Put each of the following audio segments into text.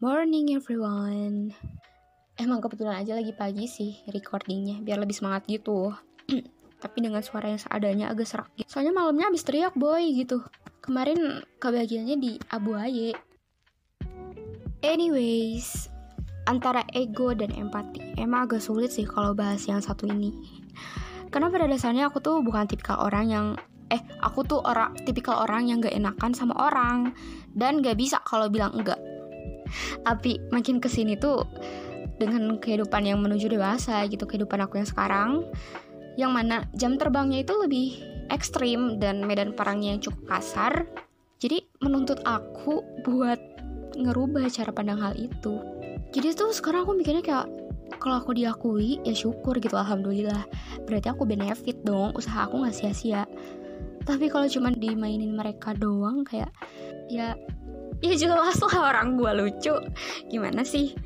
morning everyone. Emang kebetulan aja lagi pagi sih recordingnya Biar lebih semangat gitu. Tapi dengan suara yang seadanya agak serak gitu. Soalnya malamnya abis teriak boy gitu. Kemarin kebahagiaannya di Abu Aye. Anyways Antara ego dan empati. Emang agak sulit sih kalau bahas yang satu ini. Karena pada dasarnya aku tuh bukan tipikal orang yang eh aku tuh orang tipikal orang yang gak enakan sama orang. Dan gak bisa kalau bilang enggak tapi makin ke sini tuh dengan kehidupan yang menuju dewasa gitu kehidupan aku yang sekarang yang mana jam terbangnya itu lebih ekstrim dan medan perangnya yang cukup kasar. Jadi menuntut aku buat ngerubah cara pandang hal itu. Jadi tuh sekarang aku mikirnya kayak kalau aku diakui ya syukur gitu alhamdulillah. Berarti aku benefit dong usaha aku nggak sia-sia. Tapi kalau cuma dimainin mereka doang kayak ya ya jelas lah orang gue lucu. Gimana sih?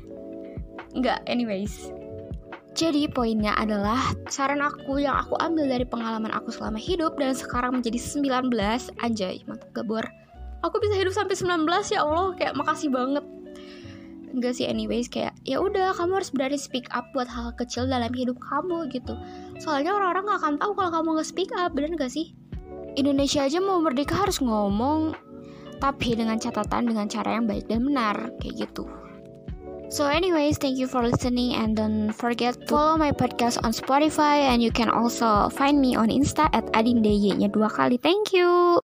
Nggak anyways. Jadi poinnya adalah saran aku yang aku ambil dari pengalaman aku selama hidup dan sekarang menjadi 19 anjay mantap gabor aku bisa hidup sampai 19 ya Allah. Kayak makasih banget. Enggak sih anyways. Kayak ya udah kamu harus berani speak up buat hal kecil dalam hidup kamu gitu. Soalnya orang-orang gak akan tahu kalau kamu nggak speak up bener gak sih? Indonesia aja mau merdeka harus ngomong tapi dengan catatan dengan cara yang baik dan benar kayak gitu So anyways, thank you for listening and don't forget to follow my podcast on Spotify and you can also find me on Insta at adindeye nya dua kali. Thank you.